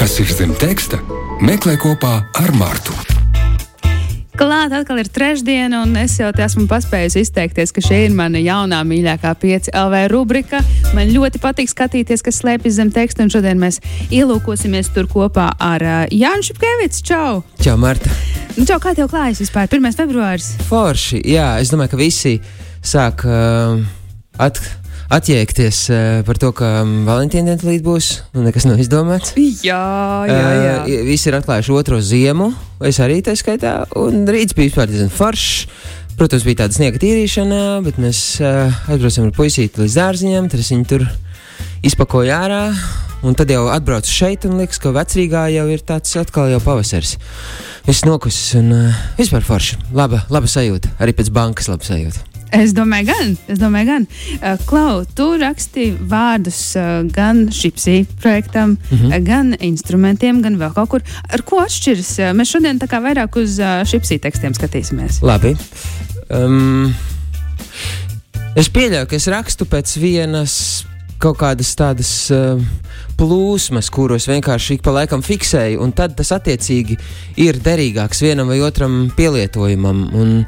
Kas ir zem teksta? Meklē kopā ar Martu. Klāt atkal ir trešdiena, un es jau te esmu paspējusi izteikties, ka šī ir mana jaunā mīļākā 5 LV rubrika. Man ļoti patīk skatīties, kas slēpjas zem teksta, un šodien mēs ielūkosimies tur kopā ar uh, Jānu Šepkevicu. Čau! Čau, Marta! Nu, čau, kā tev klājas vispār? 1. februāris. Forši, jā, es domāju, ka visi sāk uh, at, atjēgties uh, par to, ka um, Valentīna diena līdz būs, un nekas nav izdomāts. Jā, jā, jā. Uh, visi ir atklājuši otro ziemu, es arī tā skaitā, un rīts bija vispār diezgan foršs. Protams, bija tāda sniega tīrīšana, bet mēs uh, aizbraucām ar puisīti līdz dārziņam, tad es viņu tur izpakoju ārā. Un tad jau atbraucu šeit, un liekas, ka vecrīgā jau ir tāds atkal jau pavasaris. Viss nokusis, un uh, vispār forši. Laba, laba sajūta. Arī pēc bankas laba sajūta. Es domāju, gan. Es domāju, gan. Uh, Klau, tu rakstīji vārdus uh, gan šipsī projektam, mm. -hmm. gan instrumentiem, gan vēl kaut kur. Ar ko atšķiras? Uh, Mēs šodien tā kā vairāk uz uh, šipsī tekstiem skatīsimies. Labi. Um, es pieļauju, ka es rakstu pēc vienas kaut kādas tādas uh, plūsmas, kuros vienkārši ik pa laikam fiksēju, un tad tas attiecīgi ir derīgāks vienam vai otram pielietojumam. Un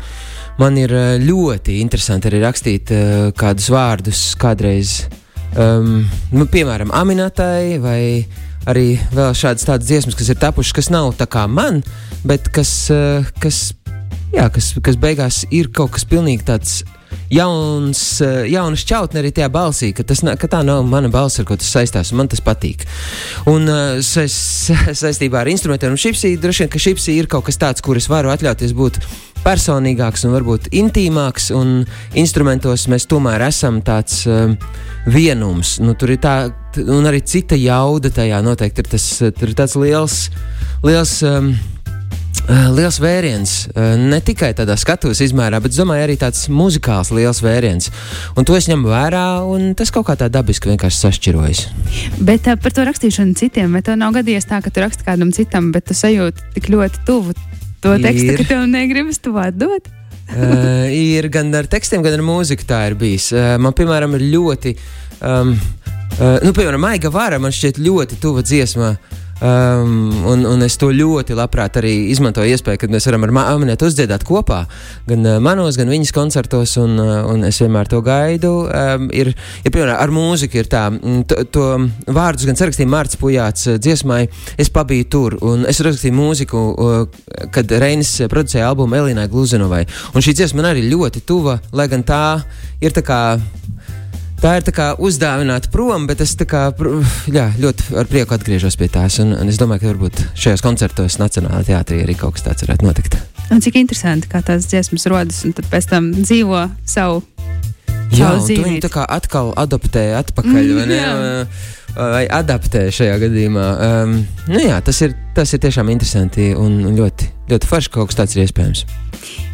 man ir uh, ļoti interesanti arī rakstīt uh, kādus vārdus kādreiz, um, nu, piemēram, Aminatai vai arī vēl šādas tādas dziesmas, kas ir tapušas, kas nav tā kā man, bet kas, uh, kas Jā, kas, kas beigās ir kaut kas pilnīgi tāds jauns, eh, jauna šķautne arī tajā balsī, ka, tas, ka tā nav mana balss, ar ko tas saistās, man tas patīk. Un uh, saist, saistībā ar instrumentiem šipsī, droši vien, ka šipsī ir kaut kas tāds, kur es varu atļauties būt personīgāks un varbūt intīmāks, un instrumentos mēs tomēr esam tāds um, vienums. Nu, tur ir tā, un arī cita jauda tajā noteikti ir tas, eh, ir liels, liels um, Liels vēriens, uh, ne tikai tādā skatuves izmērā, bet, domāju, arī tāds muzikāls liels vēriens. Un to es ņemu vērā, un tas kaut kā tā dabiski vienkārši sašķirojas. Bet uh, par to rakstīšanu citiem, vai tev nav gadījies tā, ka tu raksti kādam citam, bet tu sajūti tik ļoti tuvu to tekstu, Ir. ka tev negribas to atdot? uh, ir gan ar tekstiem, gan ar mūziku tā ir bijis. Uh, man, piemēram, ir ļoti, um, uh, nu, piemēram, Maiga Vara man šķiet ļoti tuva dziesma. Um, un, un es to ļoti labprāt arī izmantoju iespēju, kad mēs varam ar Māmiņu uzdziedāt kopā, gan uh, manos, gan viņas koncertos, un, uh, un es vienmēr to gaidu. Um, ir, ir, piemēram, ar mūziku ir tā, mm, to, to vārdus gan sarakstīja Mārcis Pujāts uh, dziesmai, es pabiju tur, un es rakstīju mūziku, kad Reinis producēja albumu Elīnai Gluzinovai. Un šī dziesma man arī ļoti tuva, lai gan tā ir tā kā. Tā ir tā kā uzdāvināta prom, bet es kā, jā, ļoti ar prieku atgriežos pie tās. Un, un es domāju, ka varbūt šajos koncertos Nacionālajā teātrī arī kaut kas tāds varētu notikt. Un cik interesanti, kā tās dziesmas rodas, un pēc tam dzīvo savu. Jā, dzīvīti. tā kā atkal adaptē atpakaļ, Mm, vai ne? jā. Vai adaptē šajā gadījumā. Um, nu jā, tas ir, tas ir tiešām interesanti un un ļoti, ļoti forši, ka kaut kas tāds ir iespējams.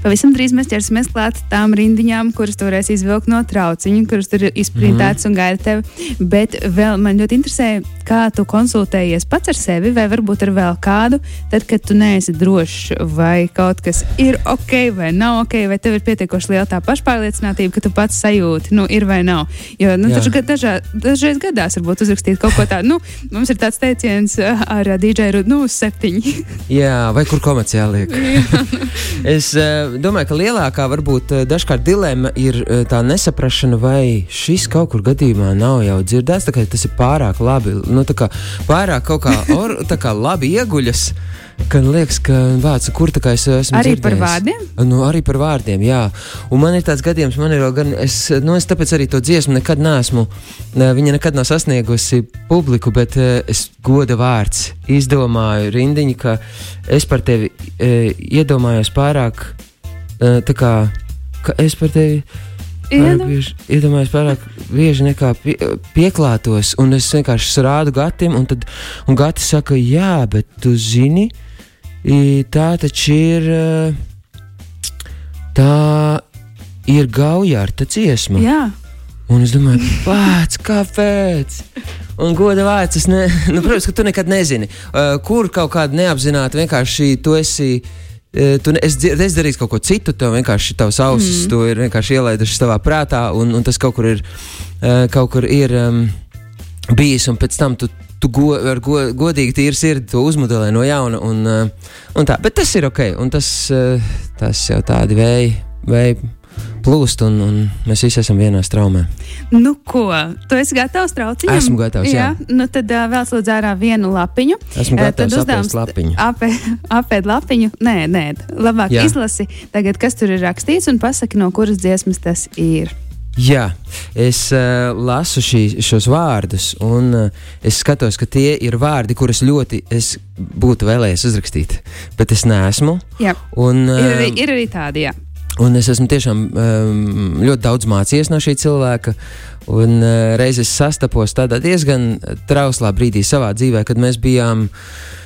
Pavisam drīz mēs ķersimies klāt tām rindiņām, kuras tu varēsi izvilkt no trauciņa, kuras tur ir izprintētas mm -hmm. un gaida tevi. Bet vēl man ļoti interesē, kā tu konsultējies pats ar sevi, vai varbūt ar vēl kādu, tad, kad tu neesi drošs, vai kaut kas ir ok, vai nav ok, vai tev ir pietiekoši liela tā pašpārliecinātība, ka tu pats sajūti, nu, ir vai nav. Jo, nu, Jā. taču dažā, dažreiz gadās varbūt uzrakstīt kaut ko tādu. Nu, mums ir tāds teiciens uh, ar uh, DJ Rudu, nu, uz septiņi. Jā, vai kur komerciāli liek? es uh, domāju, ka lielākā varbūt uh, dažkārt dilemma ir uh, tā nesaprašana, vai šis kaut kur gadījumā nav jau dzirdēts. tā kā Tas ir pārāk labi, nu, tā kā pārāk kaut kā, or, tā kā labi ieguļas. Kad liekas, ka vārds, kur tā kā es esmu. Arī par dzirdējis. vārdiem? Nu, arī par vārdiem, jā. Un man ir tāds gadījums, man ir gan, es, nu, es tāpēc arī to dziesmu nekad neesmu, ne, viņa nekad nav sasniegusi publiku, bet eh, es goda vārds izdomāju rindiņu, ka es par tevi e, iedomājos pārāk, e, tā kā, ka es par tevi. Pārāk bieži, iedomājos pārāk bieži nekā pie, pieklātos, un es vienkārši rādu gatim, un, tad, un gati saka, jā, bet tu zini, i, tā taču ir. Tā ir gaujārta dziesma. Jā. Un es domāju, pats, kāpēc? Un goda vārds, es ne, nu, protams, ka tu nekad nezini, uh, kur kaut kāda neapzināta vienkārši tu esi. uh, Tu ne, es, es darīju kaut ko citu, tev vienkārši tavs ausis mm. to ir vienkārši ielaidušas savā prātā, un, un tas kaut kur ir, uh, kaut kur ir um, bijis, un pēc tam tu tu go, ar go, godīgi tīri sirdi to uzmodelē no jauna. Un, uh, un tā, bet tas ir ok, un tas, uh, tas jau tādi vēji. vēji plūst, un, un mēs visi esam vienā straumē. Nu, ko? Tu esi gatavs trauciņam? Esmu gatavs. Jā, jā. nu tad uh, vēl lūdzu ārā vienu lapiņu. Esmu gatavs uh, apēst lapiņu. Apē, apēd lapiņu. Nē, nē, labāk jā. izlasi tagad, kas tur ir rakstīts, un pasaki, no kuras dziesmas tas ir. Jā, es uh, lasu šī, šos vārdus, un uh, es skatos, ka tie ir vārdi, kurus ļoti es būtu vēlējies uzrakstīt, bet es neesmu. Jā, un, uh, ir, arī, ir arī tādi, jā. Un es esmu tiešām um, ļoti daudz mācījies no šī cilvēka. Un uh, reizes sastapos tādā diezgan trauslā brīdī savā dzīvē, kad mēs bijām. Uh,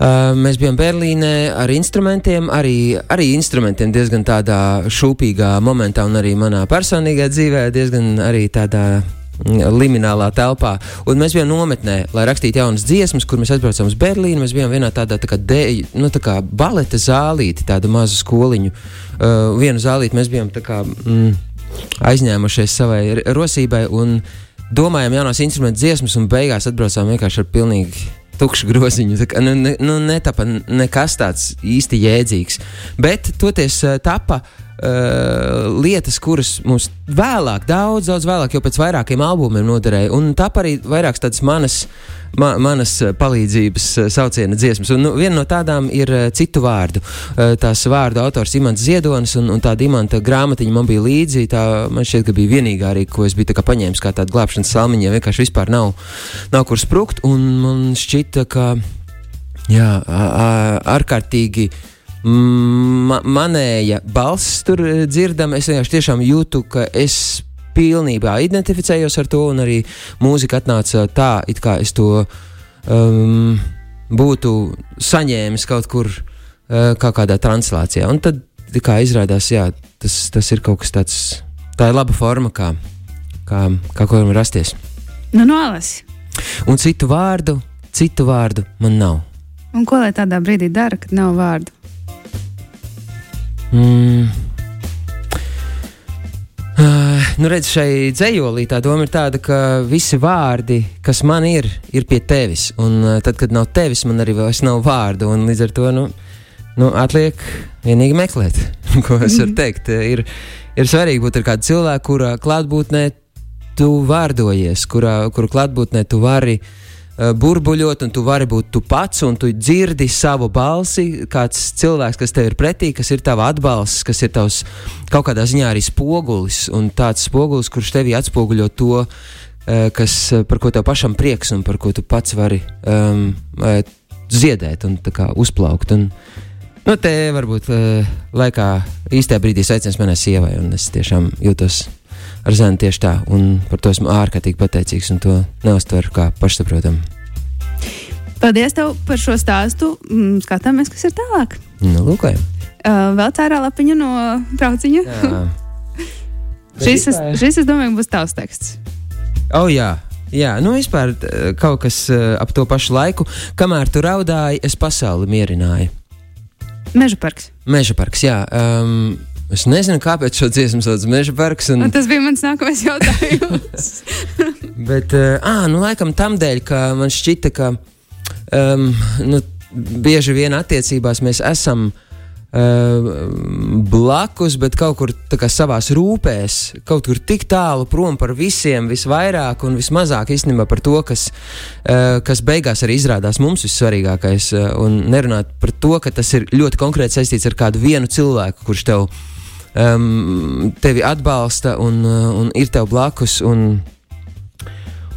mēs bijām Berlīnē ar instrumentiem, arī, arī instrumentiem diezgan tādā šūpīgā momentā, un arī manā personīgajā dzīvē diezgan arī tādā liminālā telpā. Un mēs bijām nometnē, lai rakstītu jaunas dziesmas, kur mēs aizbraucām uz Berlīnu. Mēs bijām vienā tādā tā kā, de, nu, tā kā baleta zālīte, tādu mazu skoliņu. Uh, vienu zālīti mēs bijām kā, mm, aizņēmušies savai rosībai un domājām jaunās instrumentu dziesmas, un beigās atbraucām vienkārši ar pilnīgi tukšu groziņu. Tā kā, nu, ne, nu, netapa nekas tāds īsti jēdzīgs. Bet toties tapa uh, lietas, kuras mums vēlāk, daudz, daudz vēlāk, jau pēc vairākiem albumiem noderēja. Un tā arī vairākas tādas manas, ma, manas palīdzības uh, sauciena dziesmas. Un, nu, viena no tādām ir uh, citu vārdu. Uh, tās vārdu autors Imants Ziedonis, un, un tāda imanta grāmatiņa man bija līdzi. Tā man šķiet, ka bija vienīgā arī, ko es biju kā paņēmis kā tādu glābšanas salmiņu, ja vienkārši vispār nav, nav kur sprukt. Un man šķita, ka jā, ārkārtīgi. Uh, ma manēja balss tur eh, dzirdama. Es vienkārši tiešām jūtu, ka es pilnībā identificējos ar to, un arī mūzika atnāca tā, it kā es to um, būtu saņēmis kaut kur uh, kā kādā translācijā. Un tad, kā izrādās, jā, tas, tas ir kaut kas tāds, tā ir laba forma, kā, kā, kā ko varam rasties. Nu, nolasi. Un citu vārdu, citu vārdu man nav. Un ko lai tādā brīdī dara, kad nav vārdu? Mm. Uh, nu, redz, šai dzējolī tā doma ir tāda, ka visi vārdi, kas man ir, ir pie tevis. Un uh, tad, kad nav tevis, man arī vairs nav vārdu. Līdz ar to nu, nu, atliek vienīgi meklēt, ko es varu teikt. Ir, ir svarīgi būt ar kādu cilvēku, kurā klātbūtnē tu vārdojies, kurā, kuru klātbūtnē tu vari uh, burbuļot, un tu vari būt tu pats, un tu dzirdi savu balsi. Kāds cilvēks, kas tev ir pretī, kas ir tavs atbalsts, kas ir tavs kaut kādā ziņā arī spogulis, un tāds spogulis, kurš tevī atspoguļo to, eh, kas, eh, par ko tev pašam prieks, un par ko tu pats vari um, ziedēt un uzplaukt. Un, Nu, te varbūt uh, laikā īstajā brīdī sveiciens manai sievai, un es tiešām jūtos ar zēnu tieši tā, un par to esmu ārkārtīgi pateicīgs, un to neuztveru kā pašsaprotamu. Paldies tev par šo stāstu. Mm, skatāmies, kas ir tālāk. Nu, lūkojam. Uh, vēl cērā lapiņu no trauciņa. šis, es, šis, es domāju, būs tavs teksts. Oh, jā. Jā, nu vispār kaut kas uh, ap to pašu laiku, kamēr tu raudāji, es pasauli mierināju. Meža parks. Meža parks, jā. Um, Es nezinu, kāpēc šo dziesmu sauc Meža parks. Un... Un tas bija mans nākamais jautājums. Bet, uh, nu, laikam tam dēļ, ka man šķita, ka um, nu, bieži vien attiecībās mēs esam uh, blakus, bet kaut kur savā rūpēs, kaut kur tik tālu prom par visiem, visvairāk un vismazāk īstenībā par to, kas, uh, kas beigās arī izrādās mums vissvarīgākais. Uh, un nerunāt par to, ka tas ir ļoti konkrēti saistīts ar kādu vienu cilvēku, kurš tev ir um, tevi atbalsta un, uh, un ir tev blakus. Un,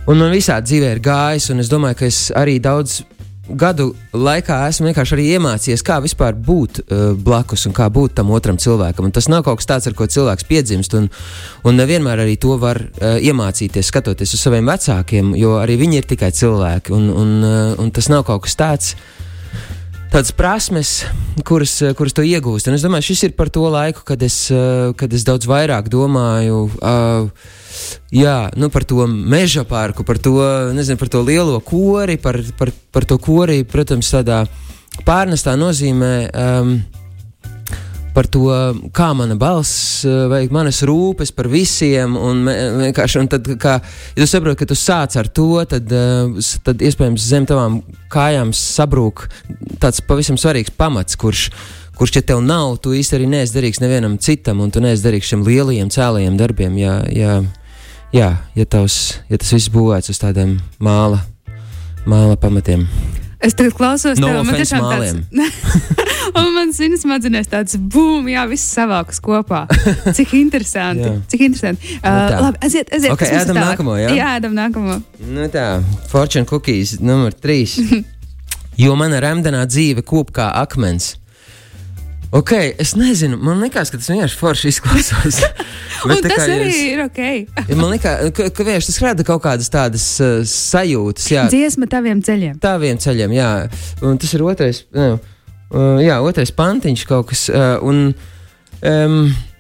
un man visādi dzīvē ir gājis, un es domāju, ka es arī daudz gadu laikā esmu vienkārši arī iemācījies, kā vispār būt uh, blakus un kā būt tam otram cilvēkam. Un tas nav kaut kas tāds, ar ko cilvēks piedzimst, un, un nevienmēr arī to var uh, iemācīties, skatoties uz saviem vecākiem, jo arī viņi ir tikai cilvēki, un, un, uh, un tas nav kaut kas tāds. Tādas prasmes, kuras, kuras tu iegūsti. Un es domāju, šis ir par to laiku, kad es, kad es daudz vairāk domāju. Uh, Jā, nu par to meža parku, par to, nezinu, par to lielo kori, par, par, par to kori, protams, tādā pārnestā nozīmē. Um, par to, kā mana balss, uh, vai manas rūpes par visiem. Un, vienkārši, un tad, kā, ja tu saproti, ka tu sāc ar to, tad, uh, tad iespējams zem tavām kājām sabrūk tāds pavisam svarīgs pamats, kurš, kurš, ja tev nav, tu īsti arī neesi derīgs nevienam citam, un tu neesi derīgs šiem lielajiem cēlajiem darbiem. Ja, ja, jā, ja, tavs, ja tas viss būvēts uz tādiem māla, māla pamatiem. Es tagad klausos, no tev, man tiešām tāds, un man zinas smadzenēs tāds bum, jā, viss savākas kopā. Cik interesanti, cik interesanti. Uh, Nu labi, aiziet, aiziet. Ok, kas mums ir ēdam nākamo, jā? Jā, ēdam nākamo. Nu tā, fortune cookies numur 3. jo mana remdenā dzīve kop kā akmens. Ok, es nezinu, man liekas, ka tas vienkārši forši izklausās. Tā tas kā arī jūs- ir ok. Man liekas, ka, ka vienkārši tas rada kaut kādas tādas uh, sajūtas, jā, Dziesma taviem ceļiem. tādiem ceļiem, jā. Un tas ir otrais, nu, uh, jā, otrais pantiņš kaut kas. Uh, un, um,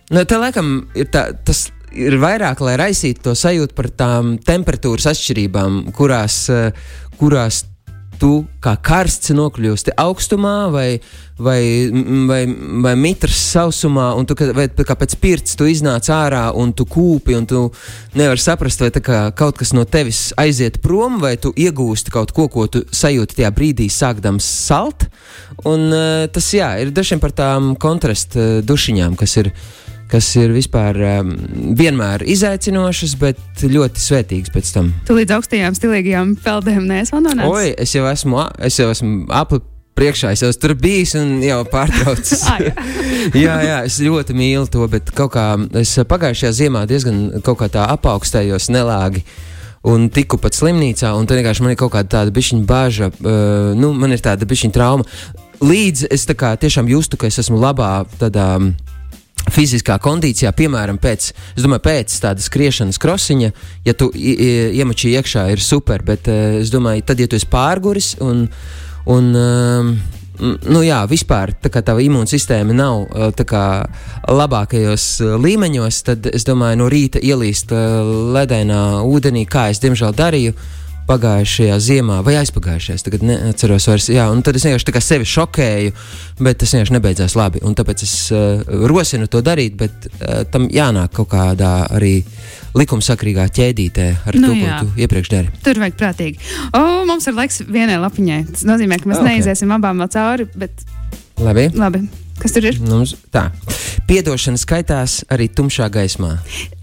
nu, tā laikam ir tā, tas. Ir vairāk, lai raisītu to sajūtu par tām temperatūras atšķirībām, kurās, uh, kurās tu kā karsts nokļūsti augstumā vai, vai, vai, vai mitras sausumā, un tu vai kā pēc pirts tu iznāc ārā un tu kūpi, un tu nevari saprast, vai kā kaut kas no tevis aiziet prom, vai tu iegūsti kaut ko, ko tu sajūti tajā brīdī, sākdams salt. Un uh, tas, jā, ir dažiem par tām kontrastu uh, dušiņām, kas ir. Kas ir vispār um, vienmēr izaicinošas, bet ļoti svētīgas pēc tam. Tu līdz augstajām stilīgajām peldēm neesi nonācis. Oi, es jau esmu, es jau esmu apli priekšā, es jau tur bijis un jau pārtraucis. Ah, jā. jā, es ļoti mīlu to, bet kaut kā es pagājušajā ziemā diezgan apaugstējos nelāgi. Un tiku pat slimnīcā, un tur vienkārši man ir kaut kāda tāda bišķiņa bāža, uh, nu, man ir tāda bišķiņa trauma. Līdz es tā kā tiešām justu, ka es esmu labā tādā mm, fiziskā kondīcijā, piemēram, pēc, domāju, pēc tādas skriešanas krosiņa, ja tu i- i- iemači iekšā, ir super, bet uh, es domāju, tad, ja tu esi pārguris un, un um, nu jā, vispār tā kā tava imūnsistēma nav uh, tā kā labākajos uh, līmeņos, tad es domāju, no rīta ielīst uh, ledainā ūdenī, kā es diemžēl darīju. Pagājušajā ziemā, vai aizpagājušajā, tagad neatceros vairs. Jā, un tad es vienkārši sevi šokēju, bet tas vienkārši nebeidzās labi. Un tāpēc es uh, rosinu to darīt, bet uh, tam jānāk kaut kādā arī likumsakrīgā ķēdītē ar Nu to, jā. ko tu iepriekš dari. Tur vajag prātīgi. O, mums ir laiks vienai lapiņai. Tas nozīmē, ka mēs Ok. okay. neiziesim abām vēl cauri, bet Labi. labi. Kas tur ir? Mums, tā. Piedošana skaitās arī tumšā gaismā.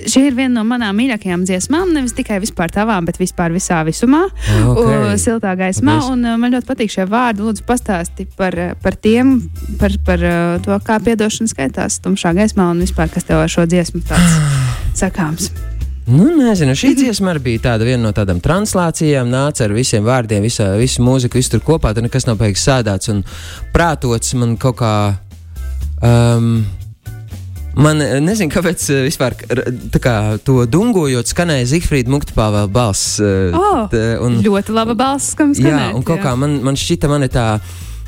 Šī ir viena no manām mīļākajām dziesmām. Nevis tikai vispār tavām, bet vispār visā visumā. Ok. U, siltā gaismā. Paldies. Un, uh, man ļoti patīk šie vārdi. Lūdzu, pastāsti par, par tiem, par, par uh, to, kā piedošana skaitās tumšā gaismā un vispār, kas tev ar šo dziesmu tāds sakāms. Nu, nezinu, šī dziesma arī bija tāda viena no tādām translācijām, nāca ar visiem vārdiem, visā, visu mūziku, visu tur kopā. Tur nekas nav beigas sēdāts un prātots man kaut kā. Um, Man eh, nezinu, kāpēc eh, vispār tā kā, to dungojot, skanēja Zifrīda Muktpāvēla balss. eh, Oh, t- un- Ļoti laba balss, kam Jā, skanēt. un kaut kā man, man šķita, man ir tā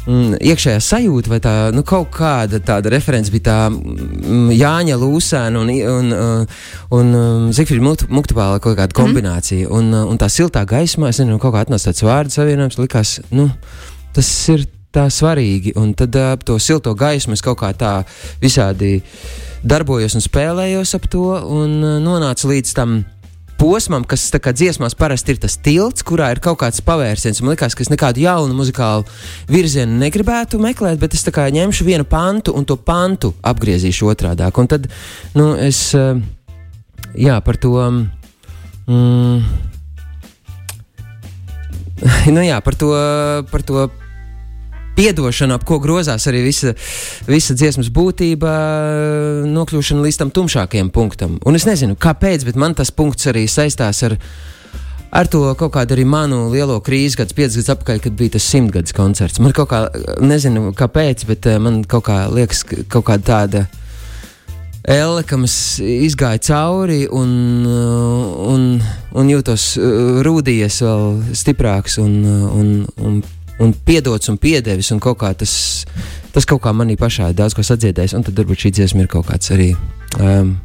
mm, iekšējā sajūta, vai tā nu, kaut kāda tāda referents bija tā mm, Jāņa Lūsēna un, un, uh, un um, Zifrida Muktupāla kaut kāda kombinācija. Mm. Un, uh, un tā siltā gaismā, es nezinu, kaut kā atnāca tāds vārdu savienojums, likās, nu, tas ir tā svarīgi. Un tad uh, ap to silto gaismu es kaut kā tā visādi darbojos un spēlējos ap to un uh, nonācu līdz tam posmam, kas tā kā dziesmās parasti ir tas tilts, kurā ir kaut kāds pavērsiens. Man liekas, ka es nekādu jaunu muzikālu virzienu negribētu meklēt, bet es kā ņemšu vienu pantu un to pantu apgriezīšu otrādi. Un tad nu, es eh, jā, par to. Mm, nu jā, par to, par to piedošanu, ap ko grozās arī visa, visa dziesmas būtība, nokļūšana līdz tam tumšākajam punktam. Un es nezinu, kāpēc, bet man tas punkts arī saistās ar, ar to kaut kādu arī manu lielo krīzi, kāds piecus gadus atpakaļ, kad bija tas simtgadus koncerts. Man kaut kā, nezinu, kāpēc, bet eh, man kaut kā liekas, ka kaut kāda tāda. Elle, kam es izgāju cauri un, uh, un, un jūtos uh, rūdījies vēl stiprāks un, un, un, un piedots un piedevis. Un kaut tas, tas kaut kā manī pašā ir daudz ko sadziedējis. Un tad varbūt šī dziesma ir kaut kāds arī um,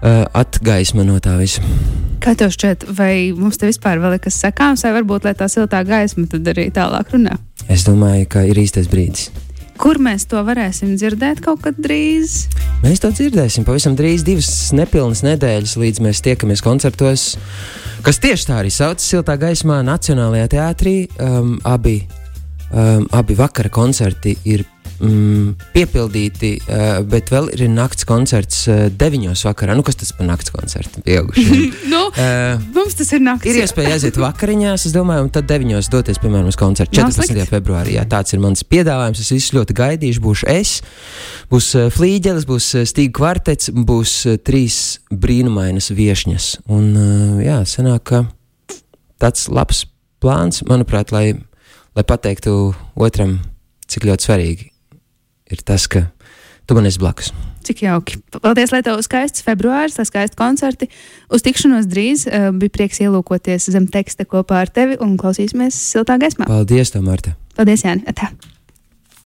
uh, atgaisma no tā visa. Kā tev šķiet, vai mums te vispār vēl ir kas sakāms, vai varbūt tā siltā gaisma tad arī tālāk runā? Es domāju, ka ir īstais brīdis. Kur mēs to varēsim dzirdēt kaut kad drīz? Mēs to dzirdēsim pavisam drīz, divas nepilnas nedēļas, līdz mēs tiekamies koncertos, kas tieši tā arī saucas Siltā gaismā Nacionālajā teātrī. Um, abi, um, abi vakara koncerti ir mm, piepildīti, uh, bet vēl ir nakts koncerts uh, 9. vakarā. Nu, kas tas par nakts koncertu? Pieaugušie. nu, uh, mums tas ir nakts. Ir iespēja aiziet vakariņās, es domāju, un tad 9. doties, piemēram, uz koncertu 14. februārī. Jā, tāds ir mans piedāvājums. Es visu ļoti gaidīšu. Būšu es, būs uh, flīģelis, būs uh, stīgu kvartets, būs uh, trīs brīnumainas viešņas. Un, uh, jā, sanāk, ka tāds labs plāns, manuprāt, lai, lai pateiktu otram, cik ļoti svarīgi ir tas, ka tu man esi blakus. Cik jauki. Paldies, lai tev skaists februāris, lai skaisti koncerti. Uz tikšanos drīz uh, bija prieks ielūkoties zem teksta kopā ar tevi un klausīsimies siltā gaismā. Paldies, tev, Marta! Paldies, Jāni! Atā.